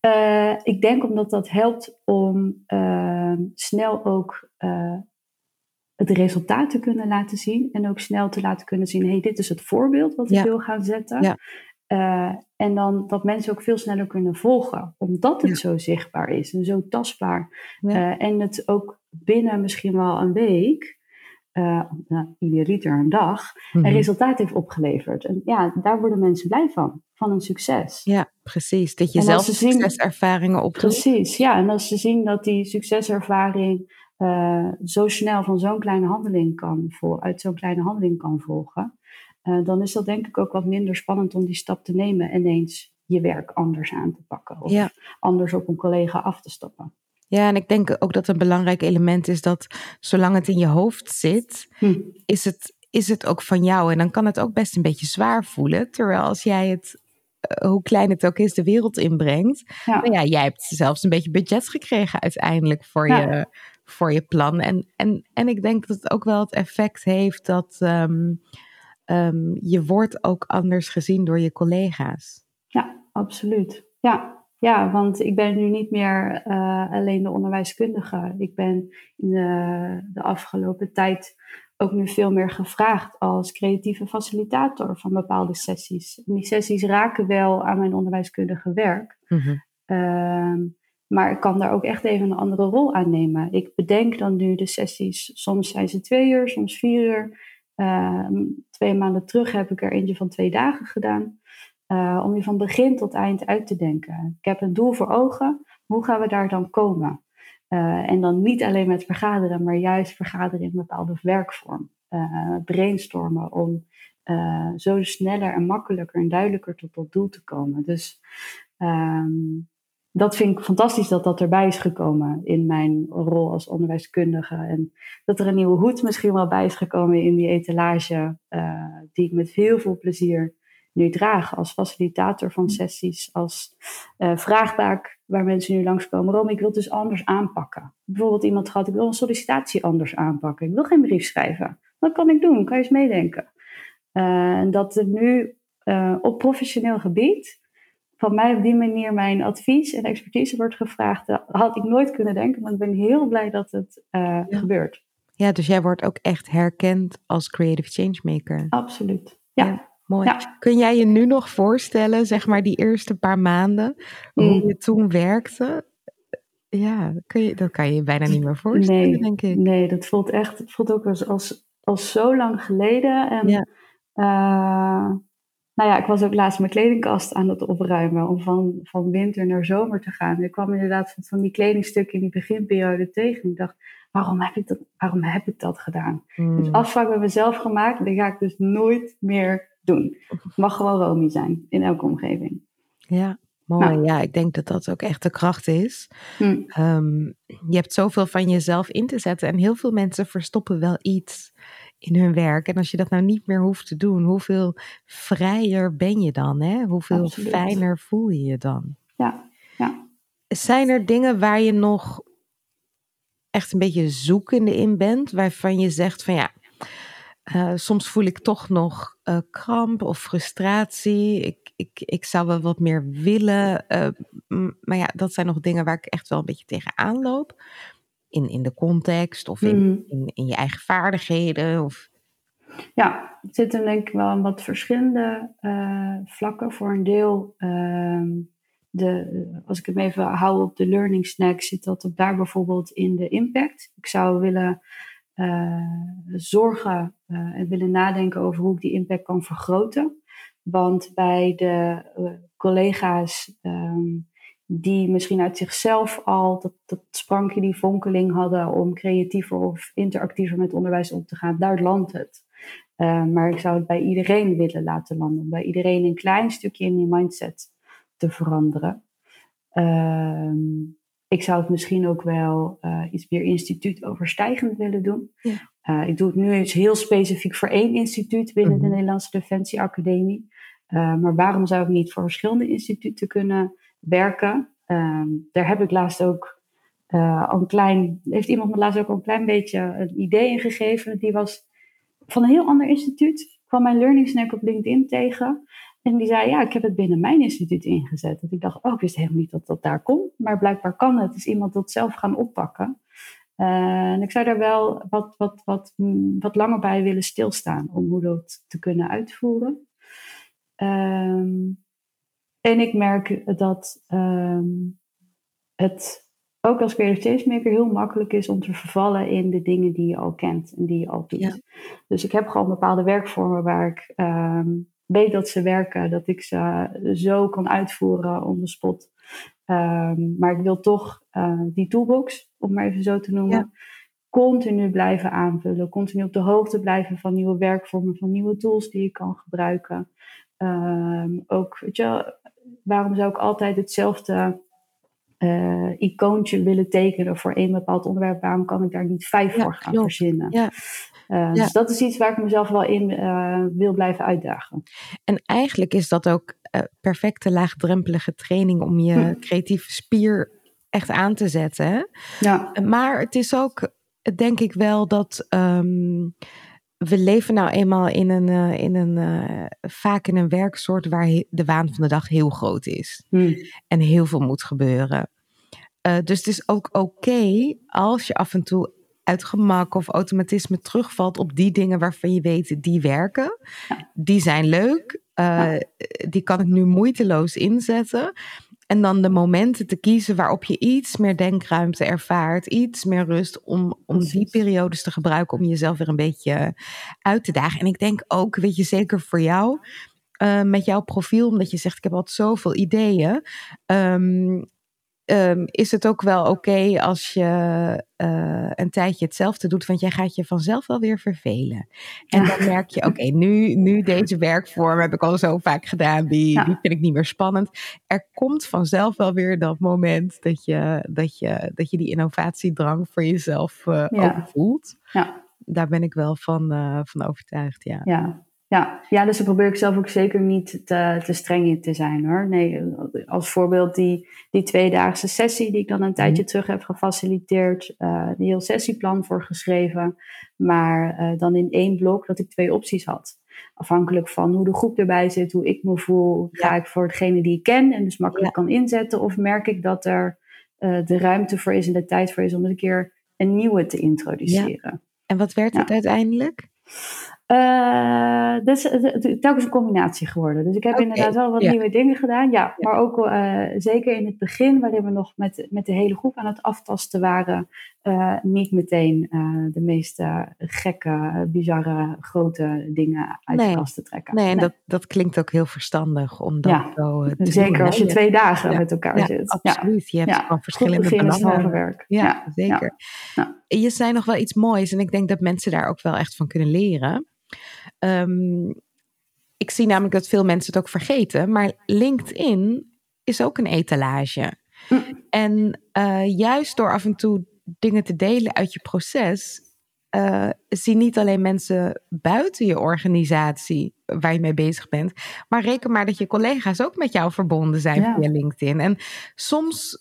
Uh, ik denk omdat dat helpt om uh, snel ook uh, het resultaat te kunnen laten zien. En ook snel te laten kunnen zien, hey, dit is het voorbeeld wat ik wil gaan zetten. Ja. Uh, en dan dat mensen ook veel sneller kunnen volgen, omdat het zo zichtbaar is en zo tastbaar. Uh, en het ook binnen misschien wel een week, uh, nou, een dag, een mhm. resultaat heeft opgeleverd. En ja, daar worden mensen blij van, van een succes. Ja, precies. Dat je zelf succeservaringen opdoet. Precies, ja. En als ze zien dat die succeservaring zo snel van zo'n kleine handeling kan, uit zo'n kleine handeling kan volgen, uh, dan is dat denk ik ook wat minder spannend om die stap te nemen en eens je werk anders aan te pakken. Of anders op een collega af te stappen. Ja, en ik denk ook dat een belangrijk element is dat zolang het in je hoofd zit, hm. is, het, is het ook van jou. En dan kan het ook best een beetje zwaar voelen. Terwijl als jij het, uh, hoe klein het ook is, de wereld inbrengt. Ja. Nou ja, jij hebt zelfs een beetje budget gekregen uiteindelijk voor, je, voor je plan. En, en, en ik denk dat het ook wel het effect heeft dat. Um, um, je wordt ook anders gezien door je collega's. Ja, absoluut. Ja, ja want ik ben nu niet meer uh, alleen de onderwijskundige. Ik ben in de, de afgelopen tijd ook nu veel meer gevraagd als creatieve facilitator van bepaalde sessies. En die sessies raken wel aan mijn onderwijskundige werk. Mm maar ik kan daar ook echt even een andere rol aan nemen. Ik bedenk dan nu de sessies. Soms zijn ze twee uur, soms vier uur. Ehm, twee maanden terug heb ik er eentje van twee dagen gedaan. Uh, om je van begin tot eind uit te denken. Ik heb een doel voor ogen. Hoe gaan we daar dan komen? Uh, en dan niet alleen met vergaderen, maar juist vergaderen in een bepaalde werkvorm. Uh, brainstormen om zo sneller en makkelijker en duidelijker tot dat doel te komen. Dus um, dat vind ik fantastisch dat dat erbij is gekomen in mijn rol als onderwijskundige. En dat er een nieuwe hoed misschien wel bij is gekomen in die etalage, die ik met heel veel plezier nu draag als facilitator van sessies, als uh, vraagbaak waar mensen nu langskomen. Rom, ik wil het dus anders aanpakken. Bijvoorbeeld iemand gehad, ik wil een sollicitatie anders aanpakken. Ik wil geen brief schrijven. Wat kan ik doen? Kan je eens meedenken? Uh, en dat er nu op professioneel gebied van mij op die manier mijn advies en expertise wordt gevraagd, had ik nooit kunnen denken. Maar ik ben heel blij dat het gebeurt. Ja, dus jij wordt ook echt herkend als creative changemaker. Absoluut. Ja. Mooi. Kun jij je nu nog voorstellen, zeg maar, die eerste paar maanden, hoe mm. je toen werkte? Ja, kun je, dat kan je je bijna niet meer voorstellen, nee, denk ik. Nee, dat voelt echt, het voelt ook als, als, als zo lang geleden. En ja. Uh, nou ja, ik was ook laatst mijn kledingkast aan het opruimen om van, van winter naar zomer te gaan. Ik kwam inderdaad van, van die kledingstukken in die beginperiode tegen. Ik dacht, waarom heb ik dat, waarom heb ik dat gedaan? Hmm. Dus afspraak met mezelf gemaakt, dat ga ik dus nooit meer doen. Het mag gewoon Romy zijn in elke omgeving. Ja, mooi. Nou. Ja, ik denk dat dat ook echt de kracht is. Hmm. Um, je hebt zoveel van jezelf in te zetten en heel veel mensen verstoppen wel iets in hun werk. En als je dat nou niet meer hoeft te doen, hoeveel vrijer ben je dan? Hè? Hoeveel fijner voel je je dan? Ja, ja. Zijn er dingen waar je nog echt een beetje zoekende in bent, waarvan je zegt van ja, uh, soms voel ik toch nog uh, kramp of frustratie. Ik, ik, ik zou wel wat meer willen. Uh, maar ja, dat zijn nog dingen waar ik echt wel een beetje tegenaan loop in, in de context of in, mm. in, in, je eigen vaardigheden? Of... Ja, het zitten denk ik wel wat verschillende vlakken. Voor een deel, uh, de, als ik hem even hou op de learning snack, zit dat op daar bijvoorbeeld in de impact. Ik zou willen uh, zorgen uh, en willen nadenken over hoe ik die impact kan vergroten. Want bij de collega's um, die misschien uit zichzelf al dat, dat sprankje, die vonkeling hadden om creatiever of interactiever met onderwijs om te gaan. Daar landt het. Maar ik zou het bij iedereen willen laten landen. Bij iedereen een klein stukje in die mindset te veranderen. Uh, ik zou het misschien ook wel uh, iets meer instituut overstijgend willen doen. Ja. Uh, ik doe het nu eens heel specifiek voor één instituut binnen mm -hmm. de mhm. Nederlandse Defensie Academie. maar waarom zou ik niet voor verschillende instituten kunnen werken. Um, daar heb ik laatst ook al een klein, heeft iemand me laatst ook al een klein beetje een idee ingegeven. Die was van een heel ander instituut. Ik kwam mijn Learning Snack op LinkedIn tegen. En die zei, ja, ik heb het binnen mijn instituut ingezet. En ik dacht, oh, ik wist helemaal niet dat dat daar komt. Maar blijkbaar kan het. Is iemand dat zelf gaan oppakken. Uh, en ik zou daar wel wat, wat, wat, mm, wat langer bij willen stilstaan. Om hoe dat te kunnen uitvoeren. Um, en ik merk dat um, het ook als creative changemaker heel makkelijk is om te vervallen in de dingen die je al kent en die je al doet. Dus ik heb gewoon bepaalde werkvormen waar ik um, weet dat ze werken, dat ik ze zo kan uitvoeren on the spot. Um, maar ik wil toch uh, die toolbox, om maar even zo te noemen, continu blijven aanvullen. Continu op de hoogte blijven van nieuwe werkvormen, van nieuwe tools die ik kan gebruiken. Um, ook, weet je, waarom zou ik altijd hetzelfde uh, icoontje willen tekenen voor één bepaald onderwerp? Waarom kan ik daar niet vijf voor gaan verzinnen? Ja. Uh, Dus dat is iets waar ik mezelf wel in uh, wil blijven uitdagen. En eigenlijk is dat ook perfecte laagdrempelige training om je hm. creatieve spier echt aan te zetten. Ja. Maar het is ook, denk ik wel, dat. Um, we leven nou eenmaal in een, in een vaak in een werksoort waar de waan van de dag heel groot is. Hmm. En heel veel moet gebeuren. Dus het is ook oké als je af en toe uit gemak of automatisme terugvalt op die dingen waarvan je weet die werken. Die zijn leuk. Ja. Die kan ik nu moeiteloos inzetten. En dan de momenten te kiezen waarop je iets meer denkruimte ervaart, iets meer rust om, om die periodes te gebruiken om jezelf weer een beetje uit te dagen. En ik denk ook, weet je, zeker voor jou, uh, met jouw profiel, omdat je zegt ik heb altijd zoveel ideeën. Um, um, is het ook wel oké als je uh, een tijdje hetzelfde doet, want jij gaat je vanzelf wel weer vervelen. En dan merk je, oké, nu, nu deze werkvorm heb ik al zo vaak gedaan, die, ja. die vind ik niet meer spannend. Er komt vanzelf wel weer dat moment dat je, dat je, dat je die innovatiedrang voor jezelf uh, ja. ook voelt. Ja. Daar ben ik wel van, uh, van overtuigd, ja. Ja, ja, ja, dus daar probeer ik zelf ook zeker niet te, te streng in te zijn hoor. Nee, als voorbeeld die, die tweedaagse sessie die ik dan een tijdje mhm. terug heb gefaciliteerd. Uh, een heel sessieplan voor geschreven. Maar uh, dan in één blok dat ik twee opties had. Afhankelijk van hoe de groep erbij zit, hoe ik me voel. Ga ik voor degene die ik ken en dus makkelijk kan inzetten? Of merk ik dat er uh, de ruimte voor is en de tijd voor is om eens een keer een nieuwe te introduceren? Ja. En wat werd het uiteindelijk? Uh, dat is telkens een combinatie geworden. Dus ik heb okay, inderdaad wel wat ja. nieuwe dingen gedaan. Ja, ja. maar ook uh, zeker in het begin, waarin we nog met, met de hele groep aan het aftasten waren, uh, niet meteen de meest gekke, bizarre, grote dingen uit nee. de kast te trekken. Nee, en nee. Dat, dat klinkt ook heel verstandig om dat ja. zo te Zeker doen, als je twee dagen met elkaar zit. Absoluut, je hebt gewoon verschillende belangen. werk. Ja, zeker. Je zei nog wel iets moois en ik denk dat mensen daar ook wel echt van kunnen leren. Um, ik zie namelijk dat veel mensen het ook vergeten, maar LinkedIn is ook een etalage. Mm. En juist door af en toe dingen te delen uit je proces, uh, zien niet alleen mensen buiten je organisatie waar je mee bezig bent, maar reken maar dat je collega's ook met jou verbonden zijn ja. via LinkedIn. En soms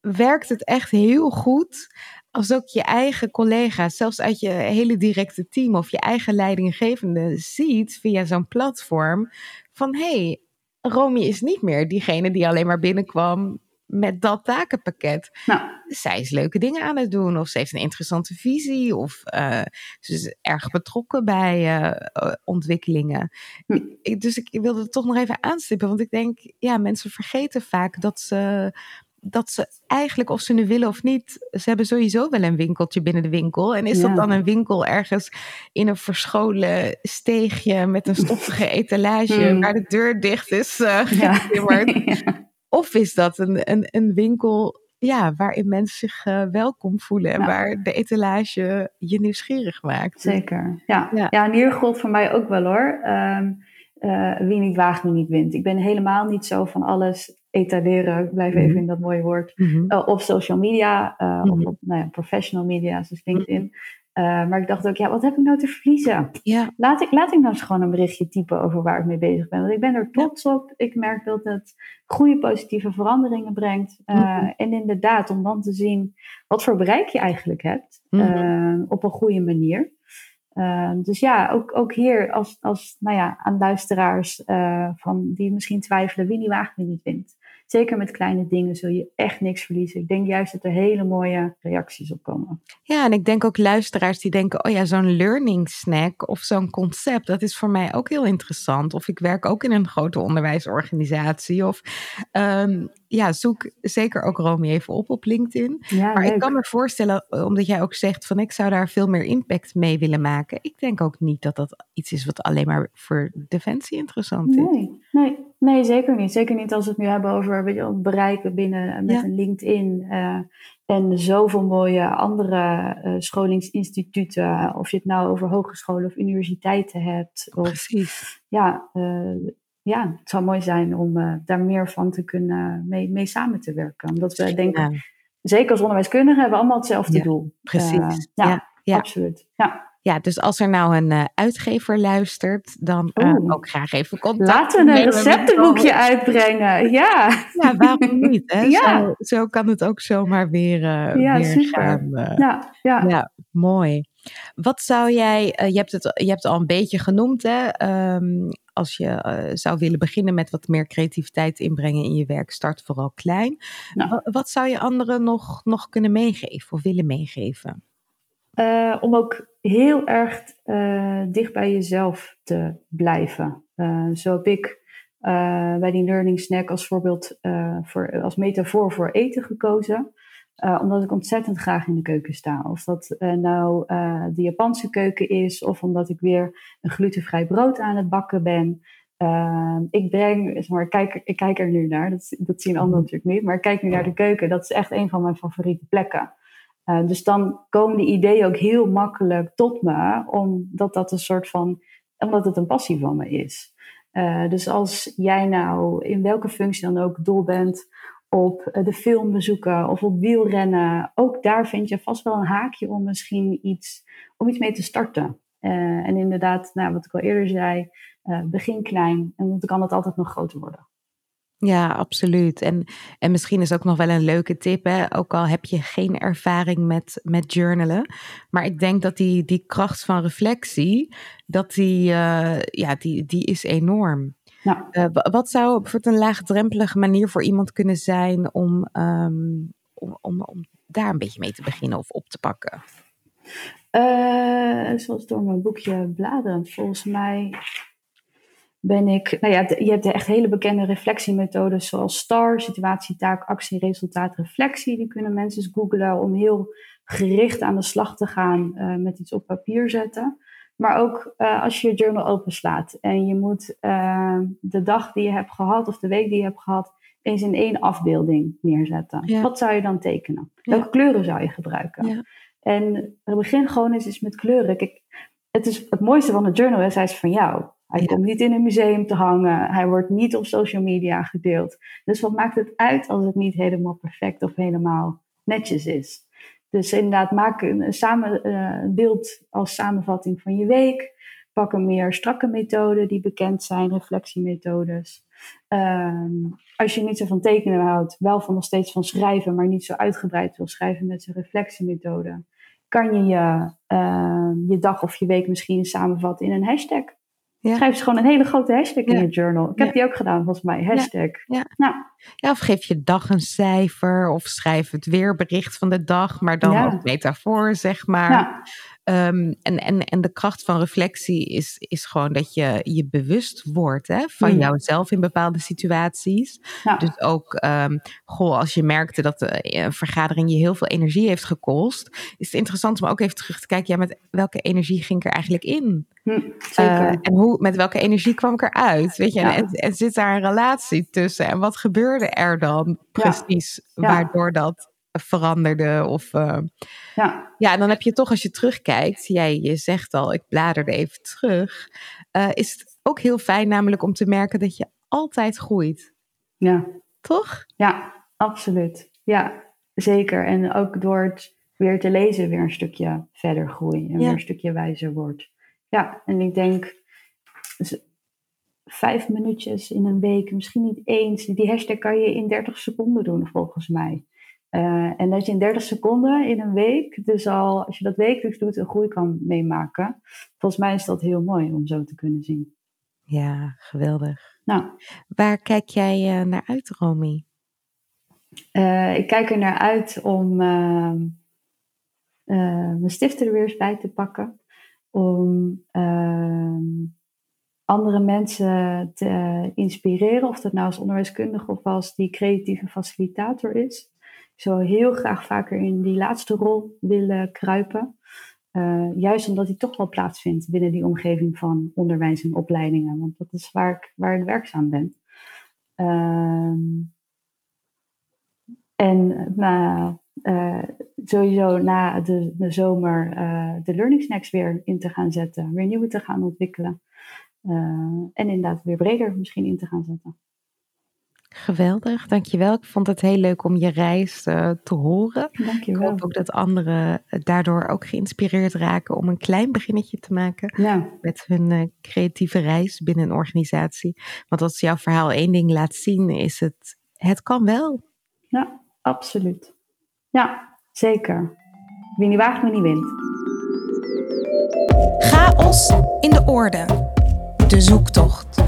werkt het echt heel goed als ook je eigen collega's, zelfs uit je hele directe team of je eigen leidinggevende ziet via zo'n platform van hé, hey, Romy is niet meer diegene die alleen maar binnenkwam met dat takenpakket. Nou. Zij is leuke dingen aan het doen, of ze heeft een interessante visie, of uh, ze is erg betrokken bij uh, ontwikkelingen. Hm. Ik, dus ik wilde het toch nog even aanstippen, want ik denk, ja, mensen vergeten vaak dat ze dat ze eigenlijk, of ze nu willen of niet, ze hebben sowieso wel een winkeltje binnen de winkel. En is ja. dat dan een winkel ergens in een verscholen steegje met een stoffige etalage hmm. waar de deur dicht is uh, ja. Of is dat een, een, een winkel ja, waarin mensen zich uh, welkom voelen en ja. waar de etalage je nieuwsgierig maakt? Zeker, ja. Ja, ja en hier gold voor mij ook wel hoor. Um, uh, wie niet waagt, wie niet wint. Ik ben helemaal niet zo van alles etaleren, ik blijf even mhm. in dat mooie woord, mm -hmm. uh, op social media uh, mm -hmm. of op nou ja, professional media zoals LinkedIn. Maar ik dacht ook, ja, wat heb ik nou te verliezen? Ja. Laat, ik, laat ik nou eens gewoon een berichtje typen over waar ik mee bezig ben. Want ik ben er trots op. Ik merk dat het goede positieve veranderingen brengt. Mm En inderdaad, om dan te zien wat voor bereik je eigenlijk hebt mm op een goede manier. dus ja, ook, ook hier als, als nou ja, aan luisteraars van die misschien twijfelen wie die wagen wie niet wint zeker met kleine dingen zul je echt niks verliezen. Ik denk juist dat er hele mooie reacties op komen. Ja, en ik denk ook luisteraars die denken, oh ja, zo'n learning snack of zo'n concept, dat is voor mij ook heel interessant. Of ik werk ook in een grote onderwijsorganisatie. Of ehm, ja, zoek zeker ook Romy even op op LinkedIn. Ja, maar ik kan me voorstellen, eh, omdat jij ook zegt van ik zou daar veel meer impact mee willen maken. Ik denk ook niet dat dat iets is wat alleen maar voor defensie interessant is. Nee, nee, nee zeker niet. Zeker niet als we het nu hebben over weet je, bereiken binnen eh, met een LinkedIn. Uh, en zoveel mooie andere uh, scholingsinstituten. Of je het nou over hogescholen of universiteiten hebt. Of, Precies. Ja, ja, het zou mooi zijn om uh, daar meer van te kunnen mee, mee samen te werken. Omdat we denken, ja. zeker als onderwijskundigen, hebben we allemaal hetzelfde ja, doel. Precies. Uh, ja, ja, absoluut. Ja. Ja, dus als er nou een uh, uitgever luistert, dan ook graag even contact. Laten we een receptenboekje uitbrengen. Ja. ja, waarom niet? Hè? Ja. Zo, zo kan het ook zomaar weer, ja, weer super. gaan. ja, ja. ja, mooi. Wat zou jij, je, hebt het, je hebt het al een beetje genoemd, hè? Um, als je uh, zou willen beginnen met wat meer creativiteit inbrengen in je werk, start vooral klein. Nou. Wat, zou je anderen nog, nog kunnen meegeven of willen meegeven? Uh, om ook heel erg uh, dicht bij jezelf te blijven. zo heb ik bij die Learning Snack als voorbeeld, voor, als metafoor voor eten gekozen. Uh, omdat ik ontzettend graag in de keuken sta. Of dat uh, nou uh, de Japanse keuken is, of omdat ik weer een glutenvrij brood aan het bakken ben. ik breng, maar, ik kijk, ik kijk er nu naar, dat, dat zien anderen natuurlijk niet, maar ik kijk nu naar de keuken. Dat is echt een van mijn favoriete plekken. dus dan komen die ideeën ook heel makkelijk tot me, omdat dat een soort van, omdat het een passie van me is. dus als jij nou in welke functie dan ook dol bent op eh, de film bezoeken of op wielrennen. Ook daar vind je vast wel een haakje om misschien iets, om iets mee te starten. Uh, en inderdaad, nou, wat ik al eerder zei, uh, begin klein en dan kan het altijd nog groter worden. Ja, absoluut. En, en misschien is ook nog wel een leuke tip, hè? ook al heb je geen ervaring met, met journalen. Maar ik denk dat die, die kracht van reflectie, dat die, ja, die, die is enorm. Nou. Uh, wat zou bijvoorbeeld een laagdrempelige manier voor iemand kunnen zijn om, um, om, om, om daar een beetje mee te beginnen of op te pakken? Uh, zoals door mijn boekje bladeren. Volgens mij ben ik. Nou ja, je hebt de echt hele bekende reflectiemethodes zoals STAR, situatie, taak, actie, resultaat, reflectie. Die kunnen mensen eens googlen om heel gericht aan de slag te gaan uh, met iets op papier zetten. Maar ook uh, als je je journal openslaat en je moet uh, de dag die je hebt gehad of de week die je hebt gehad eens in één afbeelding neerzetten. Ja. Wat zou je dan tekenen? Ja. Welke kleuren zou je gebruiken? Ja. En begin gewoon eens, eens met kleuren. Kijk, het, is, het mooiste van de journal is, hij is van jou. Hij komt niet in een museum te hangen. Hij wordt niet op social media gedeeld. Dus wat maakt het uit als het niet helemaal perfect of helemaal netjes is? Dus inderdaad, maak een, samen, uh, een beeld als samenvatting van je week. Pak een meer strakke methode die bekend zijn, reflectiemethodes. Um, als je niet zo van tekenen houdt, wel van nog steeds van schrijven, maar niet zo uitgebreid wil schrijven met zijn reflectiemethode, kan je je, uh, je dag of je week misschien samenvatten in een hashtag. Ja. Schrijf eens gewoon een hele grote hashtag in je journal. Ik heb die ook gedaan, volgens mij. Hashtag. Ja. Nou. ja, of geef je dag een cijfer. Of schrijf het weerbericht van de dag. Maar dan ook metafoor, zeg maar. Um, en, en, en de kracht van reflectie is, is gewoon dat je je bewust wordt hè, van mm. jouzelf in bepaalde situaties. Ja. Dus ook, um, goh, als je merkte dat een vergadering je heel veel energie heeft gekost, is het interessant om ook even terug te kijken, ja, met welke energie ging ik er eigenlijk in? Mm, uh, en hoe, met welke energie kwam ik eruit? Weet je, ja. en, en, zit daar een relatie tussen? En wat gebeurde er dan precies, waardoor dat veranderde. Of, uh, ja. ja, en dan heb je toch, als je terugkijkt, jij je zegt al, ik bladerde even terug, uh, is het ook heel fijn namelijk om te merken dat je altijd groeit. Ja. Toch? Ja, absoluut. Ja, zeker. En ook door het weer te lezen weer een stukje verder groei en weer een stukje wijzer wordt. Ja, en ik denk vijf minuutjes in een week, misschien niet eens. Die hashtag kan je in 30 seconden doen, volgens mij. Uh, en dat je in 30 seconden in een week, dus al als je dat wekelijks doet, een groei kan meemaken. Volgens mij is dat heel mooi om zo te kunnen zien. Ja, geweldig. Nou. Waar kijk jij uh, naar uit, Romy? Uh, ik kijk er naar uit om ehm, mijn stifter er weer eens bij te pakken. Om ehm, andere mensen te inspireren, of dat nou als onderwijskundige of als die creatieve facilitator is. Ik zou heel graag vaker in die laatste rol willen kruipen. Uh, juist omdat die toch wel plaatsvindt binnen die omgeving van onderwijs en opleidingen. Want dat is waar ik, waar ik werkzaam ben. Uh, en nou, uh, sowieso na de, de zomer uh, de Learning Snacks weer in te gaan zetten. Weer nieuwe te gaan ontwikkelen. en inderdaad weer breder misschien in te gaan zetten. Geweldig, dankjewel. Ik vond het heel leuk om je reis uh, te horen. Dankjewel. Ik hoop ook dat anderen daardoor ook geïnspireerd raken om een klein beginnetje te maken ja. met hun uh, creatieve reis binnen een organisatie. Want als jouw verhaal één ding laat zien, is het, het kan wel. Ja, absoluut. Ja, zeker. Wie niet waagt, wie niet wint. Chaos in de orde. De zoektocht.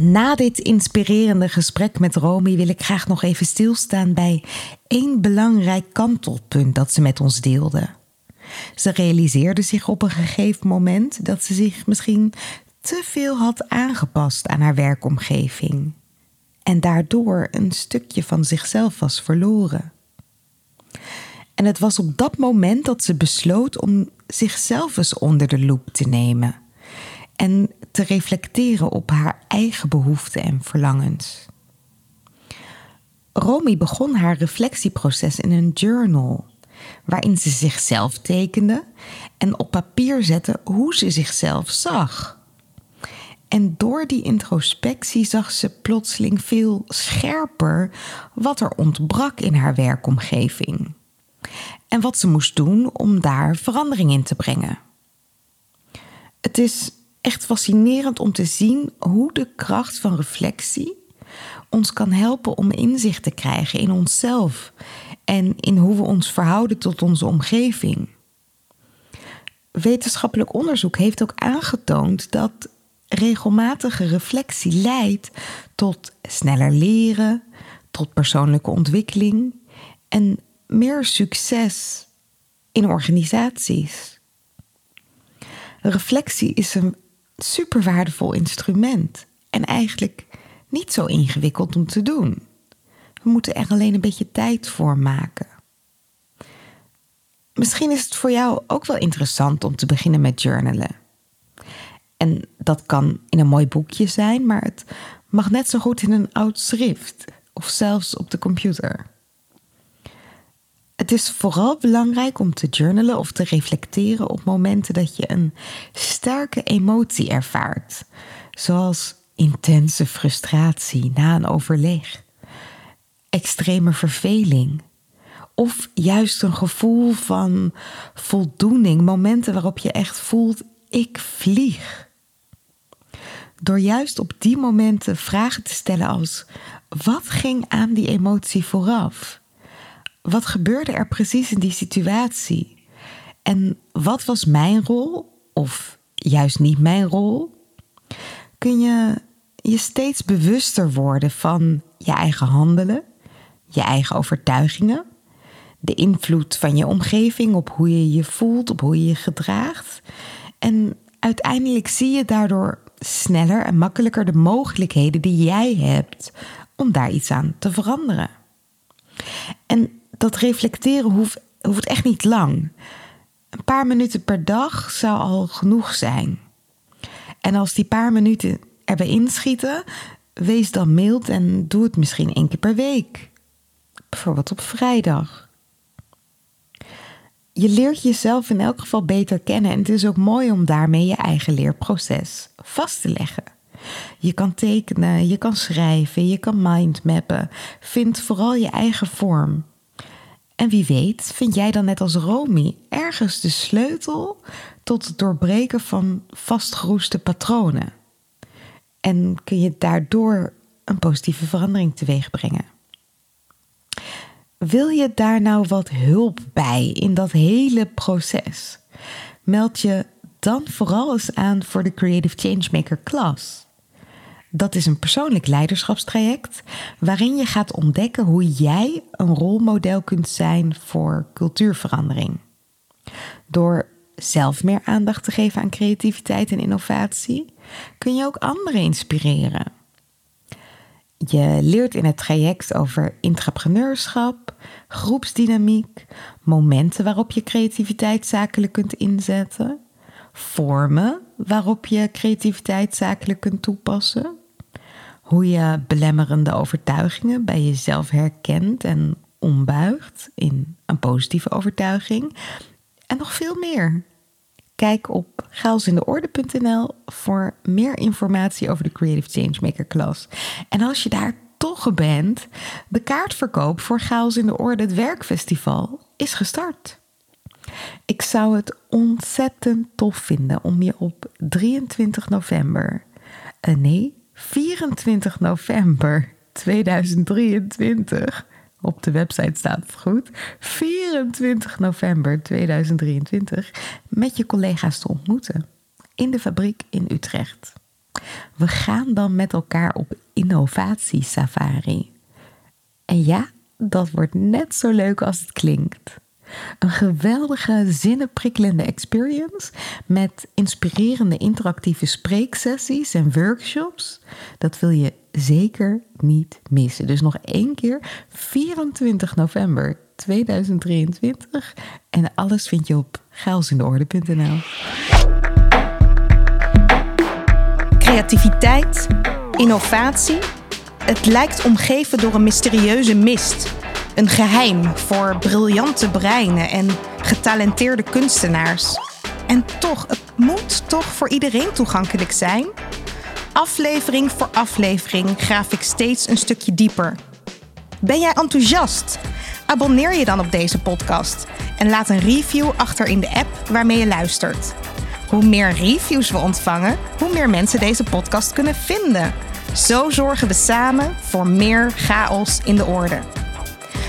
Na dit inspirerende gesprek met Romy wil ik graag nog even stilstaan bij één belangrijk kantelpunt dat ze met ons deelde. Ze realiseerde zich op een gegeven moment dat ze zich misschien te veel had aangepast aan haar werkomgeving en daardoor een stukje van zichzelf was verloren. En het was op dat moment dat ze besloot om zichzelf eens onder de loep te nemen en te reflecteren op haar eigen behoeften en verlangens. Romy begon haar reflectieproces in een journal, waarin ze zichzelf tekende en op papier zette hoe ze zichzelf zag. En door die introspectie zag ze plotseling veel scherper wat er ontbrak in haar werkomgeving. En wat ze moest doen om daar verandering in te brengen. Het is echt fascinerend om te zien hoe de kracht van reflectie ons kan helpen om inzicht te krijgen in onszelf en in hoe we ons verhouden tot onze omgeving. Wetenschappelijk onderzoek heeft ook aangetoond dat regelmatige reflectie leidt tot sneller leren, tot persoonlijke ontwikkeling en meer succes in organisaties. Reflectie is een super waardevol instrument. En eigenlijk niet zo ingewikkeld om te doen. We moeten er alleen een beetje tijd voor maken. Misschien is het voor jou ook wel interessant om te beginnen met journalen. En dat kan in een mooi boekje zijn, maar het mag net zo goed in een oud schrift of zelfs op de computer. Het is vooral belangrijk om te journalen of te reflecteren op momenten dat je een sterke emotie ervaart, zoals intense frustratie na een overleg, extreme verveling of juist een gevoel van voldoening, momenten waarop je echt voelt ik vlieg. Door juist op die momenten vragen te stellen als wat ging aan die emotie vooraf? Wat gebeurde er precies in die situatie? En wat was mijn rol, of juist niet mijn rol? Kun je je steeds bewuster worden van je eigen handelen, je eigen overtuigingen, de invloed van je omgeving op hoe je je voelt, op hoe je je gedraagt. En uiteindelijk zie je daardoor sneller en makkelijker de mogelijkheden die jij hebt om daar iets aan te veranderen. En dat reflecteren hoeft, hoeft echt niet lang. Een paar minuten per dag zou al genoeg zijn. En als die paar minuten erbij inschieten, wees dan mild en doe het misschien één keer per week. Bijvoorbeeld op vrijdag. Je leert jezelf in elk geval beter kennen en het is ook mooi om daarmee je eigen leerproces vast te leggen. Je kan tekenen, je kan schrijven, je kan mindmappen. Vind vooral je eigen vorm. En wie weet, vind jij dan net als Romy ergens de sleutel tot het doorbreken van vastgeroeste patronen? En kun je daardoor een positieve verandering teweeg brengen? Wil je daar nou wat hulp bij in dat hele proces? Meld je dan vooral eens aan voor de Creative Changemaker Class. Dat is een persoonlijk leiderschapstraject waarin je gaat ontdekken hoe jij een rolmodel kunt zijn voor cultuurverandering. Door zelf meer aandacht te geven aan creativiteit en innovatie, kun je ook anderen inspireren. Je leert in het traject over intrapreneurschap, groepsdynamiek, momenten waarop je creativiteit zakelijk kunt inzetten, vormen waarop je creativiteit zakelijk kunt toepassen, hoe je belemmerende overtuigingen bij jezelf herkent en ombuigt in een positieve overtuiging en nog veel meer. Kijk op chaosindeorde.nl voor meer informatie over de Creative Changemaker Class. En als je daar toch bent, de kaartverkoop voor Chaos in de Orde, het werkfestival, is gestart. Ik zou het ontzettend tof vinden om je op 23 november, uh, nee, 24 november 2023 op de website staat het goed. 24 november 2023 met je collega's te ontmoeten in de fabriek in Utrecht. We gaan dan met elkaar op innovatiesafari. En ja, dat wordt net zo leuk als het klinkt. Een geweldige, zinnenprikkelende experience met inspirerende interactieve spreeksessies en workshops. Dat wil je zeker niet missen. Dus nog één keer, 24 november 2023. En alles vind je op geilsindeorde.nl. Creativiteit, innovatie. Het lijkt omgeven door een mysterieuze mist. Een geheim voor briljante breinen en getalenteerde kunstenaars. En toch, het moet toch voor iedereen toegankelijk zijn? Aflevering voor aflevering graaf ik steeds een stukje dieper. Ben jij enthousiast? Abonneer je dan op deze podcast en laat een review achter in de app waarmee je luistert. Hoe meer reviews we ontvangen, hoe meer mensen deze podcast kunnen vinden. Zo zorgen we samen voor meer chaos in de orde.